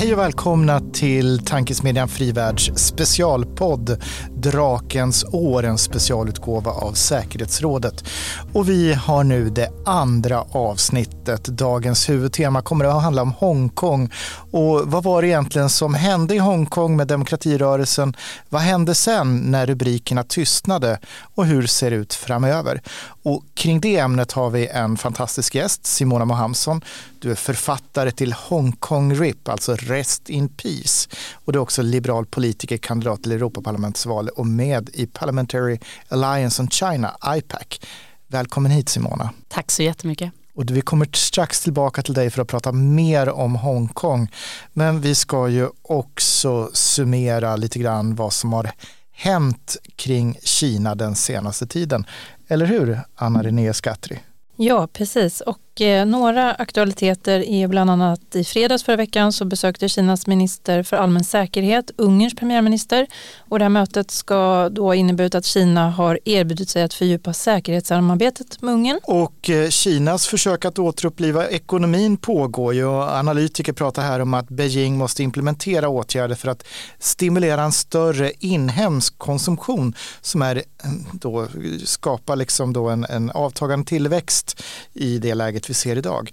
Hej och välkomna till Tankesmedjan Frivärlds specialpodd Drakens år, en specialutgåva av säkerhetsrådet. Och vi har nu det andra avsnittet. Dagens huvudtema kommer att handla om Hongkong. Och vad var det egentligen som hände i Hongkong med demokratirörelsen? Vad hände sen när rubrikerna tystnade? Och hur ser det ut framöver? Och kring det ämnet har vi en fantastisk gäst, Simona Mohamsson. Du är författare till Hongkong RIP, alltså Rest in Peace. Och du är också liberal politiker, kandidat till Europaparlamentsvalet och med i Parliamentary Alliance on China, IPAC. Välkommen hit Simona. Tack så jättemycket. Och vi kommer strax tillbaka till dig för att prata mer om Hongkong. Men vi ska ju också summera lite grann vad som har hänt kring Kina den senaste tiden. Eller hur, Anna-Renée Skatri? Ja, precis. Och eh, några aktualiteter är bland annat i fredags förra veckan så besökte Kinas minister för allmän säkerhet Ungerns premiärminister och det här mötet ska då ha inneburit att Kina har erbjudit sig att fördjupa säkerhetssamarbetet med Ungern. Och eh, Kinas försök att återuppliva ekonomin pågår ju och analytiker pratar här om att Beijing måste implementera åtgärder för att stimulera en större inhemsk konsumtion som är eh, då skapar liksom då en, en avtagande tillväxt i det läget vi ser idag.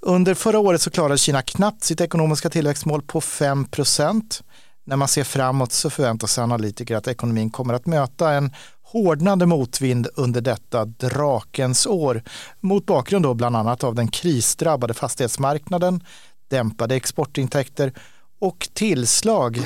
Under förra året så klarade Kina knappt sitt ekonomiska tillväxtmål på 5 procent. När man ser framåt så förväntar sig analytiker att ekonomin kommer att möta en hårdnande motvind under detta drakens år mot bakgrund då bland annat av den krisdrabbade fastighetsmarknaden, dämpade exportintäkter och tillslag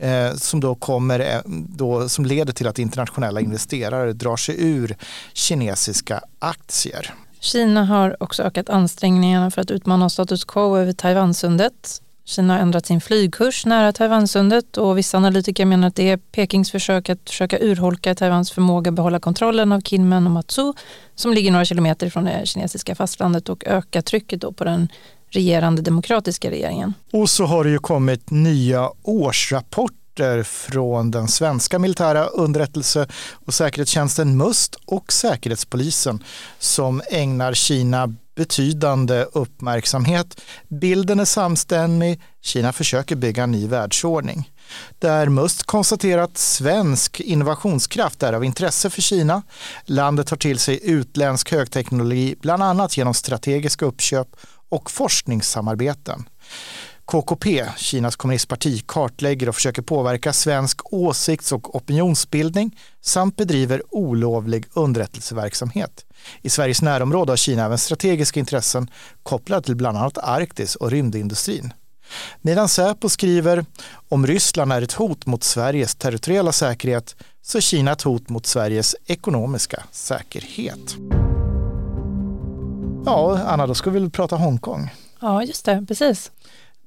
eh, som då kommer eh, då, som leder till att internationella investerare drar sig ur kinesiska aktier. Kina har också ökat ansträngningarna för att utmana status quo över Taiwansundet. Kina har ändrat sin flygkurs nära Taiwansundet och vissa analytiker menar att det är Pekings försök att försöka urholka Taiwans förmåga att behålla kontrollen av Kinmen och Matsu som ligger några kilometer från det kinesiska fastlandet och öka trycket då på den regerande demokratiska regeringen. Och så har det ju kommit nya årsrapporter rapporter från den svenska militära underrättelse och säkerhetstjänsten MUST och Säkerhetspolisen som ägnar Kina betydande uppmärksamhet. Bilden är samstämmig. Kina försöker bygga en ny världsordning. Där MUST konstaterar att svensk innovationskraft är av intresse för Kina. Landet tar till sig utländsk högteknologi bland annat genom strategiska uppköp och forskningssamarbeten. KKP, Kinas kommunistparti, kartlägger och försöker påverka svensk åsikts och opinionsbildning samt bedriver olovlig underrättelseverksamhet. I Sveriges närområde har Kina även strategiska intressen kopplade till bland annat Arktis och rymdindustrin. Medan Säpo skriver om Ryssland är ett hot mot Sveriges territoriella säkerhet så är Kina ett hot mot Sveriges ekonomiska säkerhet. Ja, Anna, då ska vi väl prata Hongkong. Ja, just det, precis.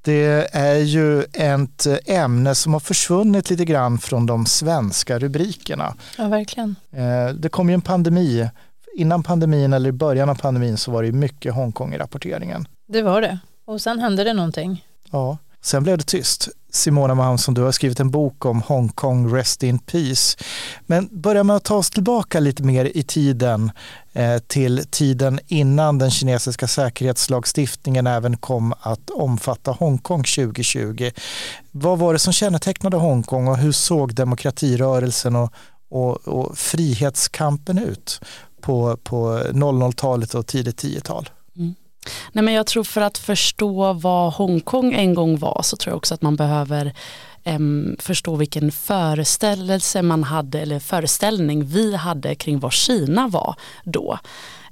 Det är ju ett ämne som har försvunnit lite grann från de svenska rubrikerna. Ja, verkligen. Eh, det kom ju en pandemi. Innan pandemin eller i början av pandemin så var det mycket Hongkong i rapporteringen. Det var det. Och sen hände det någonting. Ja, sen blev det tyst. Simona Mahamsson, du har skrivit en bok om Hongkong Rest in Peace. Men börja med att ta oss tillbaka lite mer i tiden eh, till tiden innan den kinesiska säkerhetslagstiftningen även kom att omfatta Hongkong 2020. Vad var det som kännetecknade Hongkong och hur såg demokratirörelsen och, och, och frihetskampen ut på, på 00-talet och tidigt 10-tal? Nej, men jag tror för att förstå vad Hongkong en gång var så tror jag också att man behöver um, förstå vilken föreställelse man hade eller föreställning vi hade kring vad Kina var då.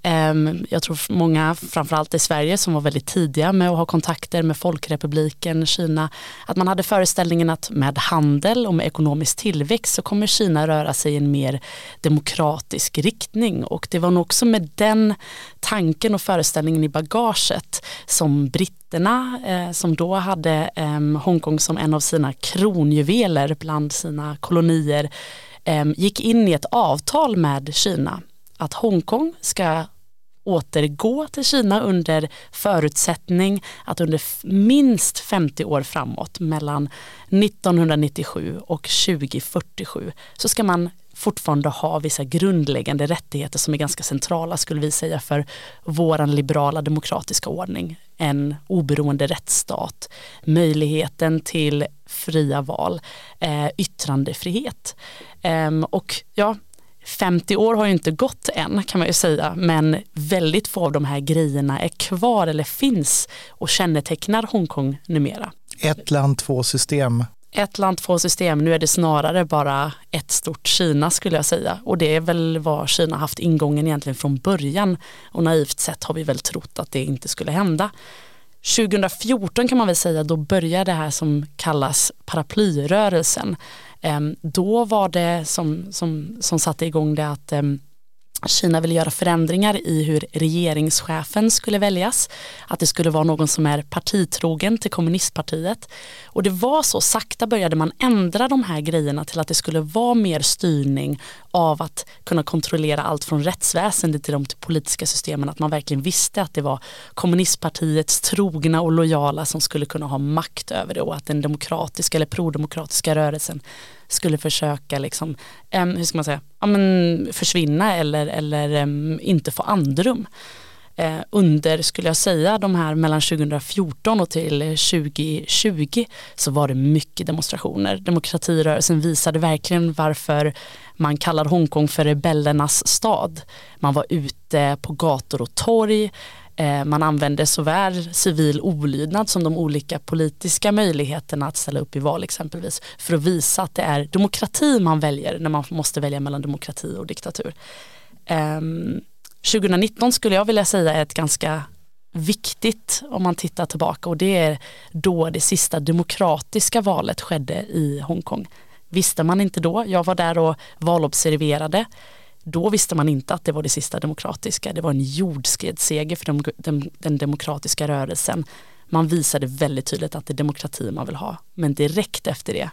Ehm, jag tror många, framförallt i Sverige, som var väldigt tidiga med att ha kontakter med Folkrepubliken Kina, att man hade föreställningen att med handel och med ekonomisk tillväxt så kommer Kina röra sig i en mer demokratisk riktning. Och det var nog också med den tanken och föreställningen i bagaget som britterna eh, som då hade eh, Hongkong som en av sina kronjuveler bland sina kolonier eh, gick in i ett avtal med Kina att Hongkong ska återgå till Kina under förutsättning att under minst 50 år framåt mellan 1997 och 2047 så ska man fortfarande ha vissa grundläggande rättigheter som är ganska centrala skulle vi säga för våran liberala demokratiska ordning. en oberoende rättsstat, möjligheten till fria val, eh, yttrandefrihet. Eh, och ja, 50 år har ju inte gått än kan man ju säga, men väldigt få av de här grejerna är kvar eller finns och kännetecknar Hongkong numera. Ett land, två system. Ett land, två system. Nu är det snarare bara ett stort Kina skulle jag säga. Och det är väl vad Kina haft ingången egentligen från början. Och naivt sett har vi väl trott att det inte skulle hända. 2014 kan man väl säga, då började det här som kallas paraplyrörelsen. Ehm, då var det som, som, som satte igång det att ehm, Kina ville göra förändringar i hur regeringschefen skulle väljas. Att det skulle vara någon som är partitrogen till kommunistpartiet. Och det var så sakta började man ändra de här grejerna till att det skulle vara mer styrning av att kunna kontrollera allt från rättsväsendet till de politiska systemen. Att man verkligen visste att det var kommunistpartiets trogna och lojala som skulle kunna ha makt över det och att den demokratiska eller prodemokratiska rörelsen skulle försöka liksom, um, hur ska man säga, ja, men försvinna eller, eller um, inte få andrum. Eh, under, skulle jag säga, de här mellan 2014 och till 2020 så var det mycket demonstrationer. Demokratirörelsen visade verkligen varför man kallar Hongkong för rebellernas stad. Man var ute på gator och torg, Eh, man använder såväl civil olydnad som de olika politiska möjligheterna att ställa upp i val exempelvis för att visa att det är demokrati man väljer när man måste välja mellan demokrati och diktatur. Ehm, 2019 skulle jag vilja säga är ett ganska viktigt om man tittar tillbaka och det är då det sista demokratiska valet skedde i Hongkong. Visste man inte då, jag var där och valobserverade då visste man inte att det var det sista demokratiska. Det var en jordskredsseger för den, den, den demokratiska rörelsen. Man visade väldigt tydligt att det är demokrati man vill ha. Men direkt efter det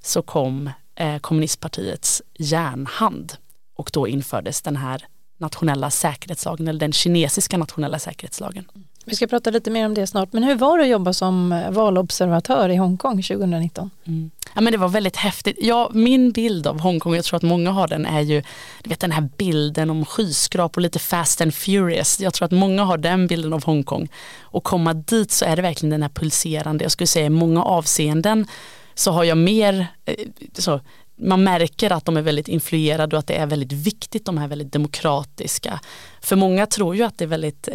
så kom eh, kommunistpartiets järnhand och då infördes den här nationella säkerhetslagen eller den kinesiska nationella säkerhetslagen. Vi ska prata lite mer om det snart, men hur var det att jobba som eh, valobservatör i Hongkong 2019? Mm. Ja, men det var väldigt häftigt. Ja, min bild av Hongkong, jag tror att många har den, är ju du vet, den här bilden om skyskrapor, lite fast and furious. Jag tror att många har den bilden av Hongkong. Och komma dit så är det verkligen den här pulserande, jag skulle säga i många avseenden så har jag mer eh, så, man märker att de är väldigt influerade och att det är väldigt viktigt, de här väldigt demokratiska. För många tror ju att det är väldigt,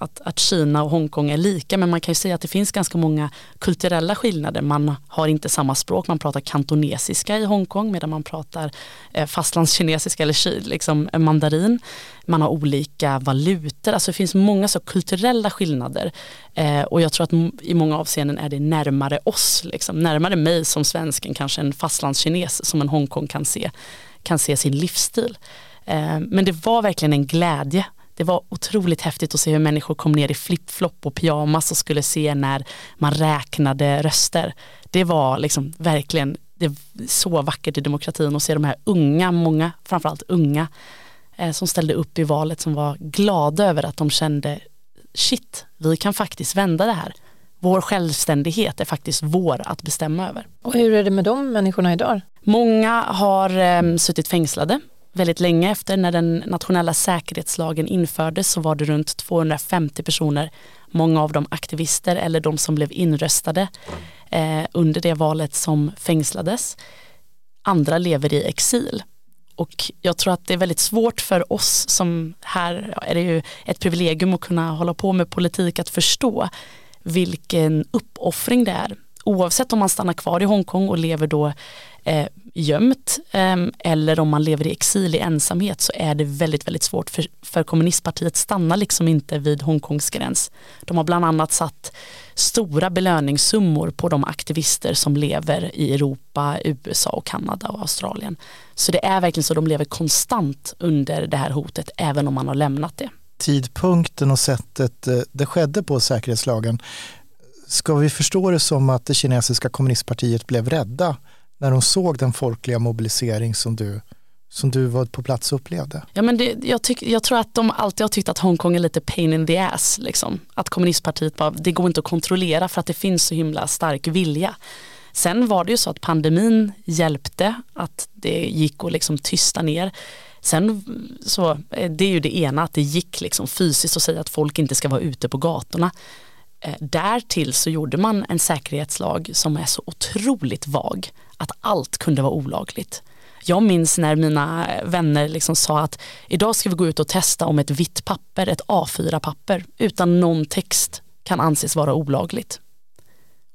att, att Kina och Hongkong är lika men man kan ju säga att det finns ganska många kulturella skillnader. Man har inte samma språk, man pratar kantonesiska i Hongkong medan man pratar eh, fastlandskinesiska eller liksom eh, mandarin. Man har olika valutor, alltså det finns många så kulturella skillnader eh, och jag tror att i många avseenden är det närmare oss, liksom, närmare mig som svensken kanske en fastlandskines som en Hongkong kan se, kan se sin livsstil. Men det var verkligen en glädje. Det var otroligt häftigt att se hur människor kom ner i flip-flop och pyjamas och skulle se när man räknade röster. Det var liksom verkligen det så vackert i demokratin att se de här unga, många, framförallt unga, eh, som ställde upp i valet som var glada över att de kände shit, vi kan faktiskt vända det här. Vår självständighet är faktiskt vår att bestämma över. Och hur är det med de människorna idag? Många har eh, suttit fängslade väldigt länge efter när den nationella säkerhetslagen infördes så var det runt 250 personer, många av dem aktivister eller de som blev inröstade eh, under det valet som fängslades. Andra lever i exil. Och jag tror att det är väldigt svårt för oss som här är det ju ett privilegium att kunna hålla på med politik att förstå vilken uppoffring det är. Oavsett om man stannar kvar i Hongkong och lever då eh, gömt eh, eller om man lever i exil i ensamhet så är det väldigt, väldigt svårt för, för kommunistpartiet stannar liksom inte vid Hongkongs gräns. De har bland annat satt stora belöningssummor på de aktivister som lever i Europa, USA och Kanada och Australien. Så det är verkligen så de lever konstant under det här hotet även om man har lämnat det. Tidpunkten och sättet eh, det skedde på säkerhetslagen Ska vi förstå det som att det kinesiska kommunistpartiet blev rädda när de såg den folkliga mobilisering som du, som du var på plats och upplevde? Ja, men det, jag, tyck, jag tror att de alltid har tyckt att Hongkong är lite pain in the ass. Liksom. Att kommunistpartiet bara, det går inte att kontrollera för att det finns så himla stark vilja. Sen var det ju så att pandemin hjälpte, att det gick att liksom tysta ner. Sen så, eh, det är ju det ena, att det gick liksom fysiskt att säga att folk inte ska vara ute på gatorna. Eh, därtill så gjorde man en säkerhetslag som är så otroligt vag att allt kunde vara olagligt. Jag minns när mina vänner liksom sa att idag ska vi gå ut och testa om ett vitt papper, ett A4-papper utan någon text kan anses vara olagligt.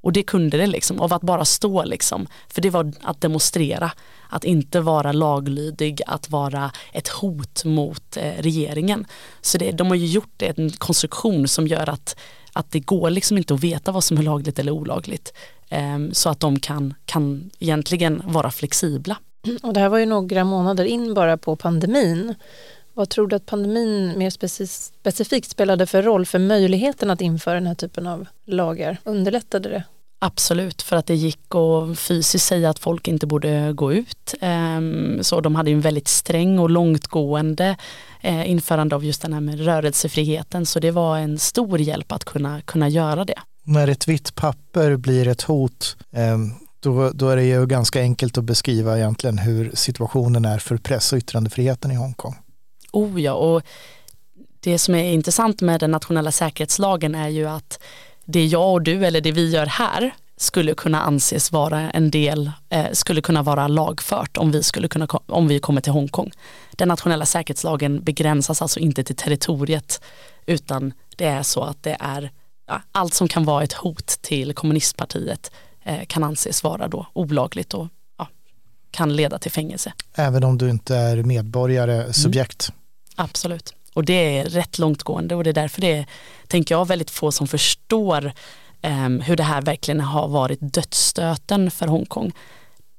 Och det kunde det liksom, av att bara stå liksom. För det var att demonstrera, att inte vara laglydig, att vara ett hot mot eh, regeringen. Så det, de har ju gjort det, en konstruktion som gör att, att det går liksom inte att veta vad som är lagligt eller olagligt. Ehm, så att de kan, kan egentligen vara flexibla. Och det här var ju några månader in bara på pandemin. Vad tror du att pandemin mer specifikt spelade för roll för möjligheten att införa den här typen av lagar? Underlättade det? Absolut, för att det gick att fysiskt säga att folk inte borde gå ut. Ehm, så de hade en väldigt sträng och långtgående eh, införande av just den här med rörelsefriheten. Så det var en stor hjälp att kunna, kunna göra det. När ett vitt papper blir ett hot, ehm, då, då är det ju ganska enkelt att beskriva egentligen hur situationen är för press och yttrandefriheten i Hongkong. Oh ja, och det som är intressant med den nationella säkerhetslagen är ju att det jag och du eller det vi gör här skulle kunna anses vara en del, eh, skulle kunna vara lagfört om vi, skulle kunna, om vi kommer till Hongkong. Den nationella säkerhetslagen begränsas alltså inte till territoriet utan det är så att det är ja, allt som kan vara ett hot till kommunistpartiet eh, kan anses vara då olagligt och ja, kan leda till fängelse. Även om du inte är medborgare, subjekt? Mm. Absolut. Och det är rätt långtgående och det är därför det är, tänker jag, väldigt få som förstår um, hur det här verkligen har varit dödsstöten för Hongkong.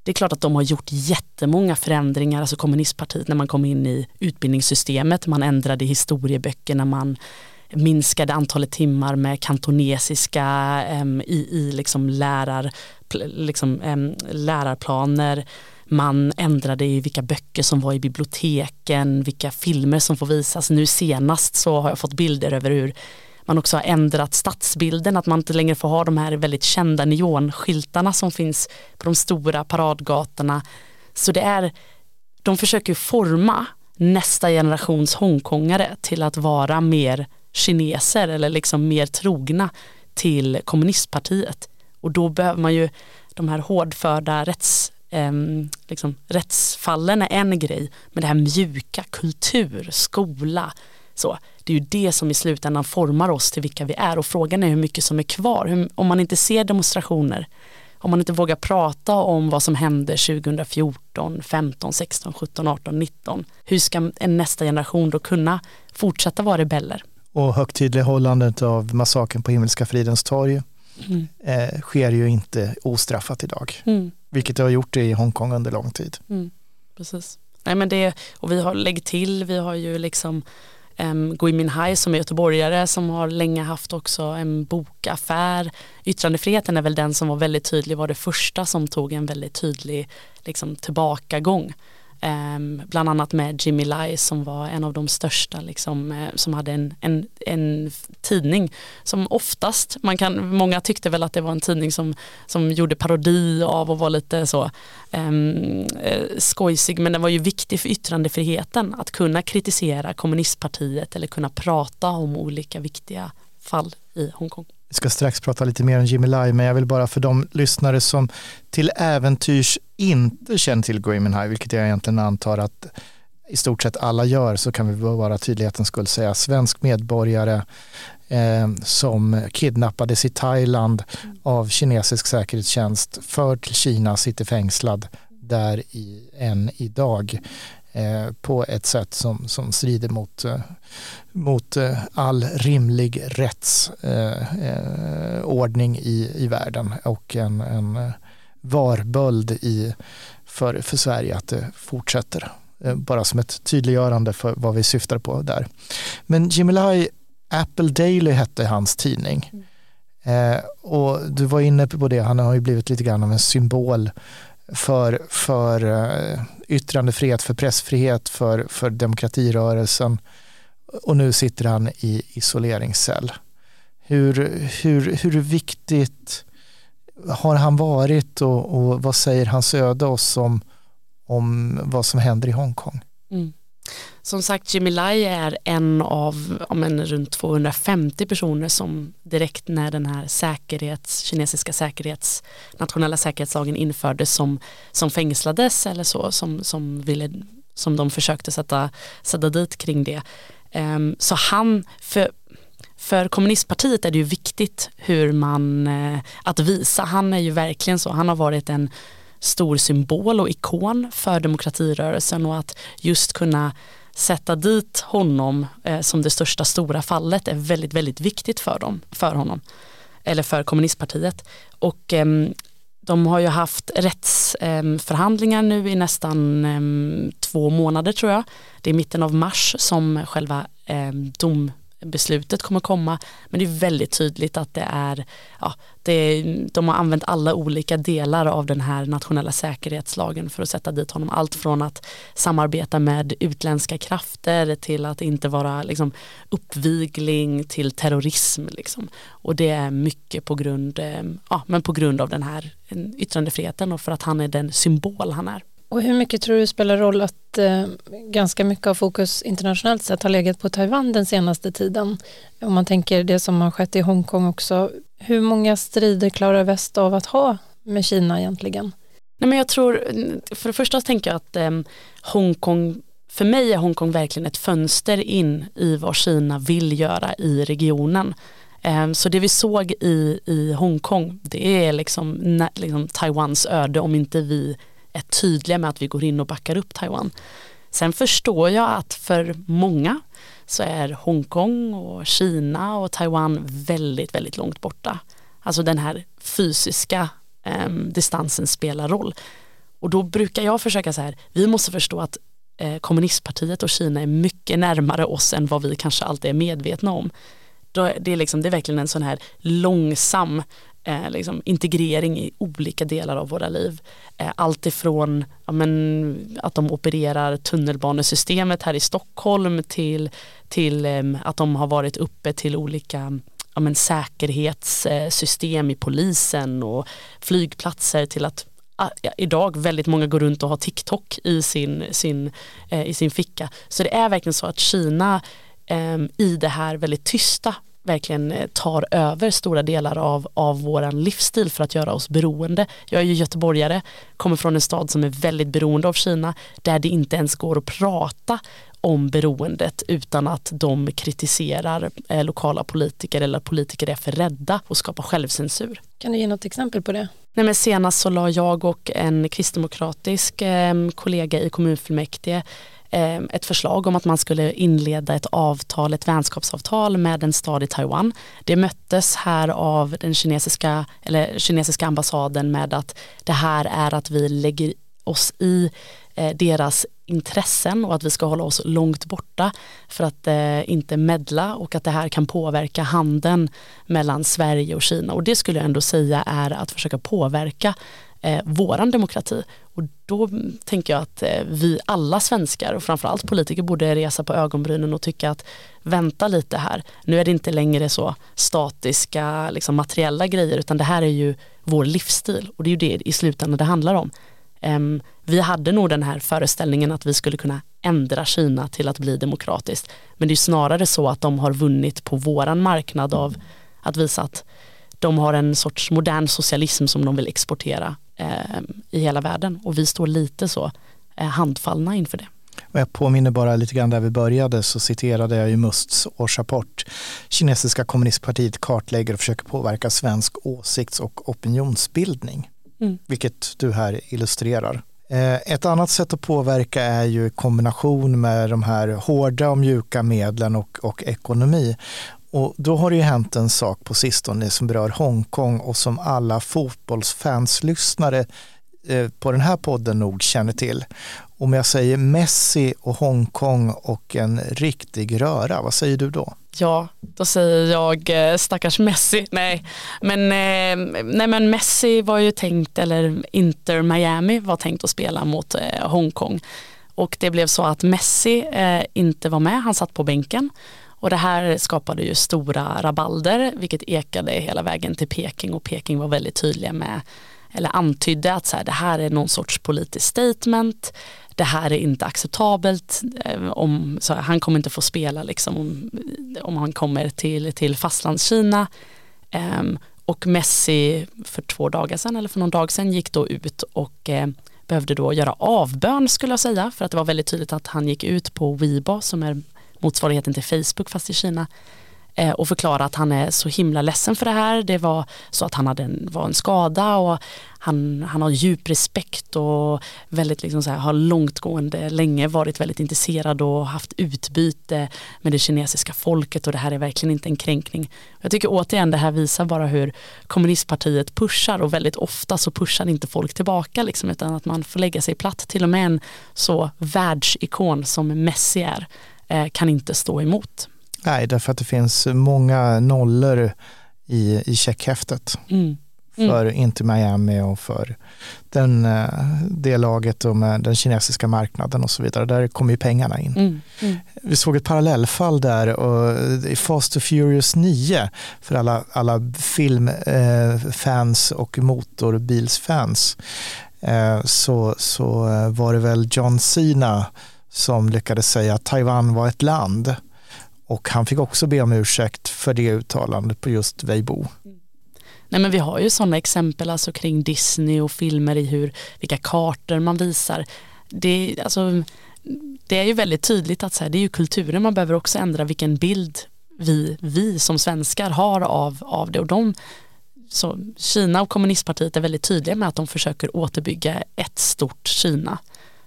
Det är klart att de har gjort jättemånga förändringar, alltså kommunistpartiet när man kom in i utbildningssystemet, man ändrade historieböckerna, man minskade antalet timmar med kantonesiska um, i, i liksom lärar, liksom, um, lärarplaner man ändrade i vilka böcker som var i biblioteken, vilka filmer som får visas. Nu senast så har jag fått bilder över hur man också har ändrat stadsbilden, att man inte längre får ha de här väldigt kända neonskyltarna som finns på de stora paradgatorna. Så det är, de försöker forma nästa generations Hongkongare till att vara mer kineser eller liksom mer trogna till kommunistpartiet. Och då behöver man ju de här hårdförda rätts eh, liksom, rättsfallen är en grej, men det här mjuka, kultur, skola, så, det är ju det som i slutändan formar oss till vilka vi är och frågan är hur mycket som är kvar. Hur, om man inte ser demonstrationer, om man inte vågar prata om vad som hände 2014, 15, 16, 17, 18, 19. Hur ska en nästa generation då kunna fortsätta vara rebeller? Och högtidlighållandet av massakern på Himmelska fridens torg mm. eh, sker ju inte ostraffat idag. Mm. Vilket det har gjort i Hongkong under lång tid. Mm, precis. Nej, men det, och vi har lägg till, vi har ju liksom um, Gui Minhai som är göteborgare som har länge haft också en bokaffär. Yttrandefriheten är väl den som var väldigt tydlig, var det första som tog en väldigt tydlig liksom, tillbakagång. Um, bland annat med Jimmy Lai som var en av de största liksom, uh, som hade en, en, en tidning som oftast, man kan, många tyckte väl att det var en tidning som, som gjorde parodi av och var lite så um, uh, skojsig men den var ju viktig för yttrandefriheten att kunna kritisera kommunistpartiet eller kunna prata om olika viktiga fall i Hongkong. Vi ska strax prata lite mer om Jimmy Lai, men jag vill bara för de lyssnare som till äventyrs inte känner till Gui Minhai, vilket jag egentligen antar att i stort sett alla gör, så kan vi bara tydlighetens skull säga svensk medborgare eh, som kidnappades i Thailand av kinesisk säkerhetstjänst, förd till Kina, sitter fängslad där i, än idag. Eh, på ett sätt som, som strider mot, eh, mot eh, all rimlig rättsordning i, i världen och en, en varböld i, för, för Sverige att det fortsätter. Bara som ett tydliggörande för vad vi syftar på där. Men Jimmy Lai, Apple Daily hette hans tidning. Mm. Eh, och du var inne på det, han har ju blivit lite grann av en symbol för, för eh, yttrandefrihet, för pressfrihet, för, för demokratirörelsen och nu sitter han i isoleringscell. Hur, hur, hur viktigt har han varit och, och vad säger hans öde oss om, om vad som händer i Hongkong? Mm som sagt Jimmy Lai är en av om en, runt 250 personer som direkt när den här säkerhets, kinesiska säkerhets, nationella säkerhetslagen infördes som, som fängslades eller så som, som, ville, som de försökte sätta, sätta dit kring det. Um, så han, för, för kommunistpartiet är det ju viktigt hur man, uh, att visa, han är ju verkligen så, han har varit en stor symbol och ikon för demokratirörelsen och att just kunna sätta dit honom eh, som det största stora fallet är väldigt, väldigt viktigt för, dem, för honom. Eller för kommunistpartiet. Och eh, de har ju haft rättsförhandlingar ehm, eh, nu i nästan ehm, två månader tror jag. Det är mitten av mars som själva ehm, dom beslutet kommer komma. Men det är väldigt tydligt att det är, ja, det, de har använt alla olika delar av den här nationella säkerhetslagen för att sätta dit honom. Allt från att samarbeta med utländska krafter till att inte vara liksom, uppvigling till terrorism. Liksom. Och det är mycket på grund, eh, ja, men på grund av den här yttrandefriheten och för att han är den symbol han är. Och hur mycket tror du spelar roll att eh, ganska mycket av fokus internationellt sett har legat på Taiwan den senaste tiden? Om man tänker det som har skett i Hongkong också. Hur många strider klarar väst av att ha med Kina egentligen? Nej, men jag tror, för det första tänker jag att eh, Hongkong, för mig är Hongkong verkligen ett fönster in i vad Kina vill göra i regionen. Ehm, så det vi såg i, i Hongkong, det är liksom, liksom Taiwans öde om inte vi är tydliga med att vi går in och backar upp Taiwan. Sen förstår jag att för många så är Hongkong och Kina och Taiwan väldigt, väldigt långt borta. Alltså den här fysiska eh, distansen spelar roll. Och då brukar jag försöka så här, vi måste förstå att eh, kommunistpartiet och Kina är mycket närmare oss än vad vi kanske alltid är medvetna om. Då, det, är liksom, det är verkligen en sån här långsam eh, liksom integrering i olika delar av våra liv. Eh, allt ifrån ja, men, att de opererar tunnelbanesystemet här i Stockholm till, till eh, att de har varit uppe till olika ja, men, säkerhetssystem i polisen och flygplatser till att ah, ja, idag väldigt många går runt och har TikTok i sin, sin, eh, i sin ficka. Så det är verkligen så att Kina eh, i det här väldigt tysta verkligen eh, tar över stora delar av, av vår livsstil för att göra oss beroende. Jag är ju göteborgare, kommer från en stad som är väldigt beroende av Kina, där det inte ens går att prata om beroendet utan att de kritiserar eh, lokala politiker eller politiker är för rädda och skapar självcensur. Kan du ge något exempel på det? Nej, men senast så la jag och en kristdemokratisk eh, kollega i kommunfullmäktige Ehm, ett förslag om att man skulle inleda ett avtal, ett vänskapsavtal med en stad i Taiwan. Det möttes här av den kinesiska, eller kinesiska ambassaden med att det här är att vi lägger oss i eh, deras intressen och att vi ska hålla oss långt borta för att eh, inte medla och att det här kan påverka handeln mellan Sverige och Kina och det skulle jag ändå säga är att försöka påverka eh, våran demokrati. Och då tänker jag att eh, vi alla svenskar och framförallt politiker borde resa på ögonbrynen och tycka att vänta lite här. Nu är det inte längre så statiska liksom, materiella grejer utan det här är ju vår livsstil och det är ju det i slutändan det handlar om. Um, vi hade nog den här föreställningen att vi skulle kunna ändra Kina till att bli demokratiskt. Men det är snarare så att de har vunnit på våran marknad av att visa att de har en sorts modern socialism som de vill exportera eh, i hela världen och vi står lite så eh, handfallna inför det. Och jag påminner bara lite grann där vi började så citerade jag ju Musts årsrapport. Kinesiska kommunistpartiet kartlägger och försöker påverka svensk åsikts och opinionsbildning. Mm. Vilket du här illustrerar. Eh, ett annat sätt att påverka är ju kombination med de här hårda och mjuka medlen och, och ekonomi. Och då har det ju hänt en sak på sistone som berör Hongkong och som alla fotbollsfanslyssnare eh, på den här podden nog känner till. Om jag säger Messi och Hongkong och en riktig röra, vad säger du då? Ja, då säger jag eh, stackars Messi. Nej, men, eh, nej, men Messi var ju tänkt, eller Inter Miami var tänkt att spela mot Hongkong. Och det blev så att Messi inte var med, han satt på bänken. Och det här skapade ju stora rabalder vilket ekade hela vägen till Peking. Och Peking var väldigt tydliga med eller antydde att så här, det här är någon sorts politiskt statement, det här är inte acceptabelt, eh, om, så här, han kommer inte få spela liksom, om, om han kommer till, till fastlandskina. Um, och Messi för två dagar sedan eller för någon dag sedan gick då ut och eh, behövde då göra avbön skulle jag säga för att det var väldigt tydligt att han gick ut på Weibo som är motsvarigheten till Facebook fast i Kina eh, och förklara att han är så himla ledsen för det här. Det var så att han hade en, var en skada och han, han har djup respekt och väldigt liksom så här, har långtgående länge varit väldigt intresserad och haft utbyte med det kinesiska folket och det här är verkligen inte en kränkning. Jag tycker återigen det här visar bara hur kommunistpartiet pushar och väldigt ofta så pushar inte folk tillbaka liksom, utan att man får lägga sig platt. Till och med en så världsikon som Messi är kan inte stå emot. Nej, därför att det finns många nollor i, i checkhäftet. Mm. Mm. För Inter Miami och för den, eh, det laget och med den kinesiska marknaden och så vidare. Där kommer ju pengarna in. Mm. Mm. Vi såg ett parallellfall där och i Fast and Furious 9 för alla, alla filmfans och motorbilsfans eh, så, så var det väl John Cena som lyckades säga att Taiwan var ett land och han fick också be om ursäkt för det uttalandet på just Weibo. Nej men vi har ju sådana exempel alltså kring Disney och filmer i hur, vilka kartor man visar. Det, alltså, det är ju väldigt tydligt att så här, det är ju kulturen man behöver också ändra vilken bild vi, vi som svenskar har av, av det och de så Kina och kommunistpartiet är väldigt tydliga med att de försöker återbygga ett stort Kina.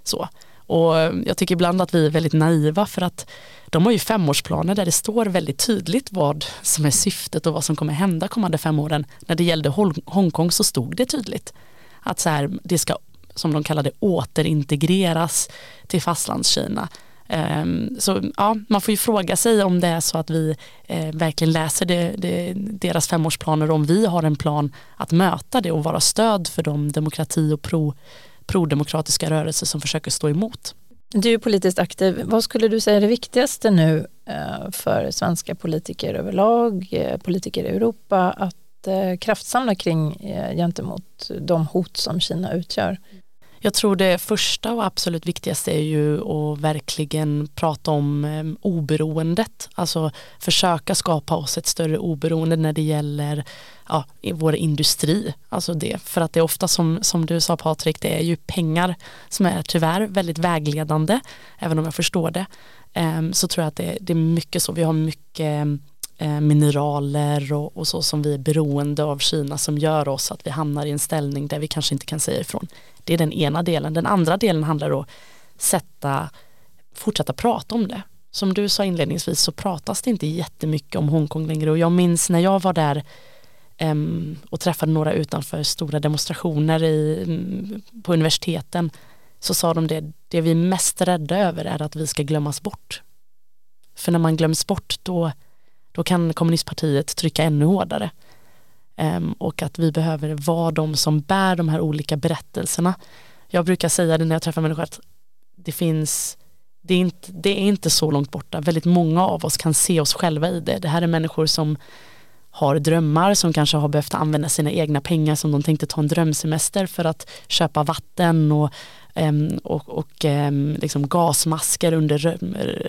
Så. Och jag tycker ibland att vi är väldigt naiva för att de har ju femårsplaner där det står väldigt tydligt vad som är syftet och vad som kommer hända kommande fem åren. När det gällde Hongkong så stod det tydligt att så här, det ska, som de kallade återintegreras till fastlandskina. Ehm, så ja, man får ju fråga sig om det är så att vi eh, verkligen läser det, det, deras femårsplaner om vi har en plan att möta det och vara stöd för de demokrati och pro prodemokratiska rörelser som försöker stå emot. Du är politiskt aktiv. Vad skulle du säga är det viktigaste nu eh, för svenska politiker överlag, eh, politiker i Europa att eh, kraftsamla kring gentemot de hot som Kina utgör? Jag tror det första och absolut viktigaste är ju att verkligen prata om eh, oberoendet, alltså försöka skapa oss ett större oberoende när det gäller ja, vår industri. Alltså det, för att det är ofta som, som du sa Patrik, det är ju pengar som är tyvärr väldigt vägledande, även om jag förstår det. eh, så tror jag att det, det är mycket så, vi har mycket Eh, mineraler och, och, så som vi är beroende av Kina som gör oss att vi hamnar i en ställning där vi kanske inte kan säga ifrån. Det är den ena delen. Den andra delen handlar om att sätta, fortsätta prata om det. Som du sa inledningsvis så pratas det inte jättemycket om Hongkong längre och jag minns när jag var där um, och träffade några utanför stora demonstrationer i, um, på universiteten så sa de det, det vi är mest rädda över är att vi ska glömmas bort. För när man glöms bort då då kan kommunistpartiet trycka ännu hårdare. Um, och att vi behöver vara de som bär de här olika berättelserna. Jag brukar säga det när jag träffar människor att det finns det är, inte, det är inte så långt borta. Väldigt många av oss kan se oss själva i det. Det här är människor som har drömmar, som kanske har behövt använda sina egna pengar som de tänkte ta en drömsemester för att köpa vatten och Ehm, och, och ehm, liksom gasmasker under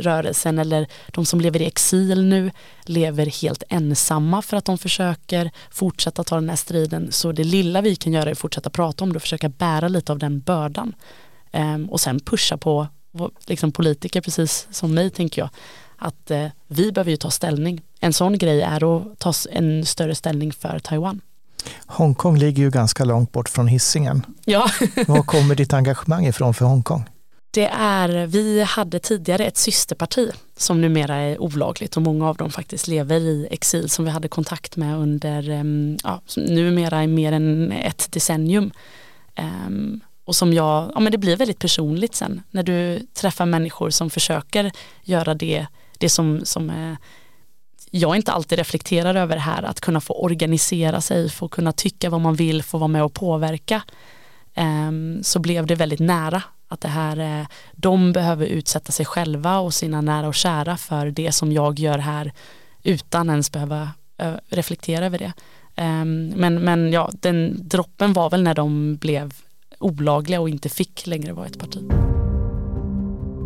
rörelsen eller de som lever i exil nu lever helt ensamma för att de försöker fortsätta ta den här striden. Så det lilla vi kan göra är att fortsätta prata om det och försöka bära lite av den bördan. Ehm, och sen pusha på liksom politiker precis som mig tänker jag att eh, vi behöver ju ta ställning. En sån grej är att ta en större ställning för Taiwan. Hongkong ligger ju ganska långt bort från hissingen. Ja. Var kommer ditt engagemang ifrån för Hongkong? Det är, vi hade tidigare ett systerparti som numera är olagligt och många av dem faktiskt lever i exil som vi hade kontakt med under, ja, numera i mer än ett decennium. Um, och som jag, ja men det blir väldigt personligt sen när du träffar människor som försöker göra det, det som, som är jag inte alltid reflekterar över det här, att kunna få organisera sig, få kunna tycka vad man vill, få vara med och påverka, ehm, så blev det väldigt nära att det här, eh, de behöver utsätta sig själva och sina nära och kära för det som jag gör här utan ens behöva eh, reflektera över det. Ehm, men, men ja, den droppen var väl när de blev olagliga och inte fick längre vara ett parti.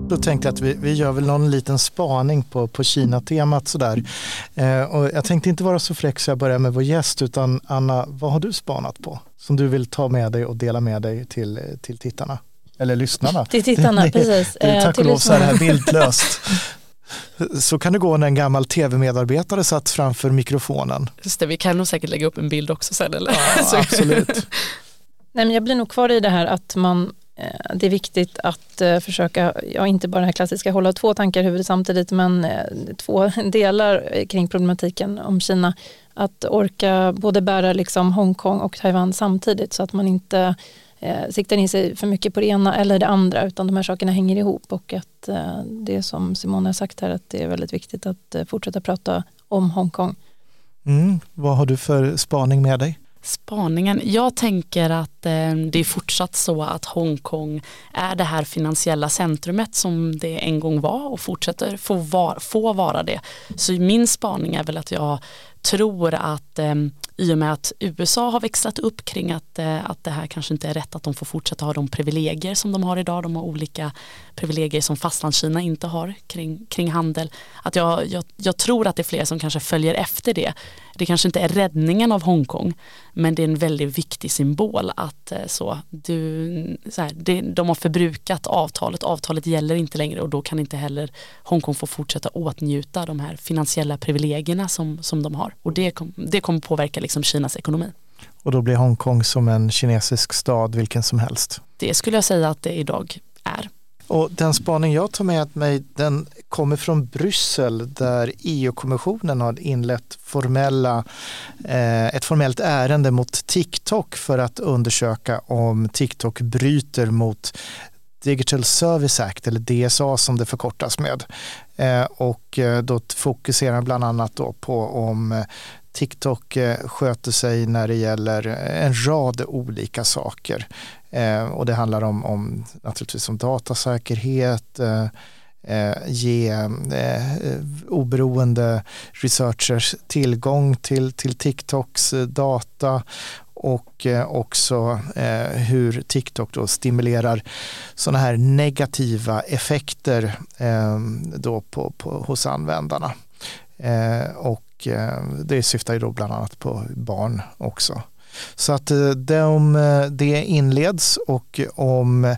Då tänkte jag att vi, vi gör väl någon liten spaning på, på Kina-temat sådär. Eh, och jag tänkte inte vara så fräck så jag börjar med vår gäst utan Anna, vad har du spanat på? Som du vill ta med dig och dela med dig till, till tittarna? Eller lyssnarna. Till tittarna, precis. Det är tack och lov så här bildlöst. Så kan det gå när en gammal tv-medarbetare satt framför mikrofonen. Just det, vi kan nog säkert lägga upp en bild också sen. Eller? Ja, absolut. Nej, men jag blir nog kvar i det här att man Eh, Eh, det är viktigt att eh, försöka, ja inte bara det här klassiska hålla två tankar i huvudet samtidigt men eh, två delar kring problematiken om Kina. Att orka både bära liksom Hongkong och Taiwan samtidigt så att man inte eh, siktar in sig för mycket på det ena eller det andra utan de här sakerna hänger ihop och att eh, det som Simone har sagt här att det är väldigt viktigt att eh, fortsätta prata om Hongkong. Mm, vad har du för spaning med dig? Spaningen, jag tänker att eh, det är fortsatt så att Hongkong är det här finansiella centrumet som det en gång var och fortsätter få, var, få vara det. Så min spaning är väl att jag tror att eh, i och med att USA har växlat upp kring att, eh, att det här kanske inte är rätt att de får fortsätta ha de privilegier som de har idag. De har olika privilegier som fastlandskina inte har kring, kring handel. Att jag, jag, jag tror att det är fler som kanske följer efter det. Det kanske inte är räddningen av Hongkong men det är en väldigt viktig symbol att eh, så, du, så här, det, de har förbrukat avtalet, avtalet gäller inte längre och då kan inte heller Hongkong få fortsätta åtnjuta de här finansiella privilegierna som, som de har och det, kom, det kommer påverka liksom Kinas ekonomi. Och då blir Hongkong som en kinesisk stad vilken som helst? Det skulle jag säga att det idag är. Och den spaning jag tar med mig den kommer från Bryssel där EU-kommissionen har inlett formella, eh, ett formellt ärende mot TikTok för att undersöka om TikTok bryter mot Digital Service Act eller DSA som det förkortas med. Eh, och eh, då fokuserar bland annat då på om eh, TikTok eh, sköter sig när det gäller eh, en rad olika saker. Eh, och det handlar om, om naturligtvis om datasäkerhet, eh, ge eh, oberoende researchers tillgång till, till TikToks data och också hur TikTok då stimulerar sådana här negativa effekter då på, på, hos användarna. och det syftar ju då bland annat på barn också. Så att eh, de, eh, det inleds och om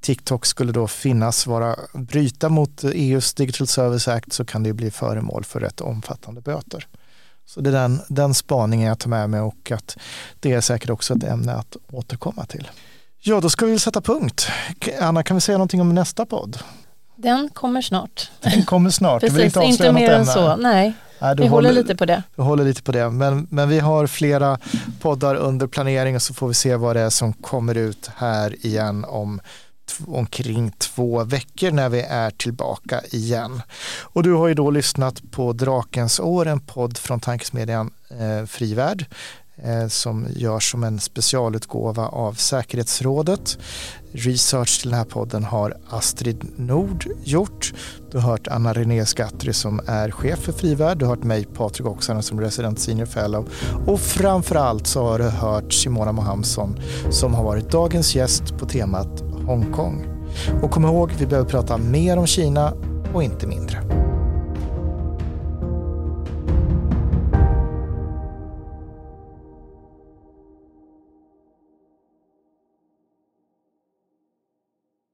TikTok skulle då finnas vara bryta mot EUs Digital Service Act så kan det bli föremål för rätt omfattande böter. Så det är den, den spaningen jag tar med mig och att det är säkert också ett ämne att återkomma till. Ja, då ska vi sätta punkt. Anna, kan vi säga någonting om nästa podd? Den kommer snart. Den kommer snart. Precis, inte, inte mer än så. Nej. Nej, vi håller, håller, lite på det. Vi håller lite på det. Men, men vi har flera poddar under planering och så får vi se vad det är som kommer ut här igen om omkring två veckor när vi är tillbaka igen. Och du har ju då lyssnat på Drakens år, en podd från tankesmedjan eh, Frivärd. Eh, som görs som en specialutgåva av säkerhetsrådet. Research till den här podden har Astrid Nord gjort. Du har hört Anna René Skattry som är chef för Frivärd. Du har hört mig, Patrik Oksanen, som resident senior fellow. Och framförallt så har du hört Simona Mohamsson som har varit dagens gäst på temat Hongkong. Och kom ihåg, vi behöver prata mer om Kina och inte mindre.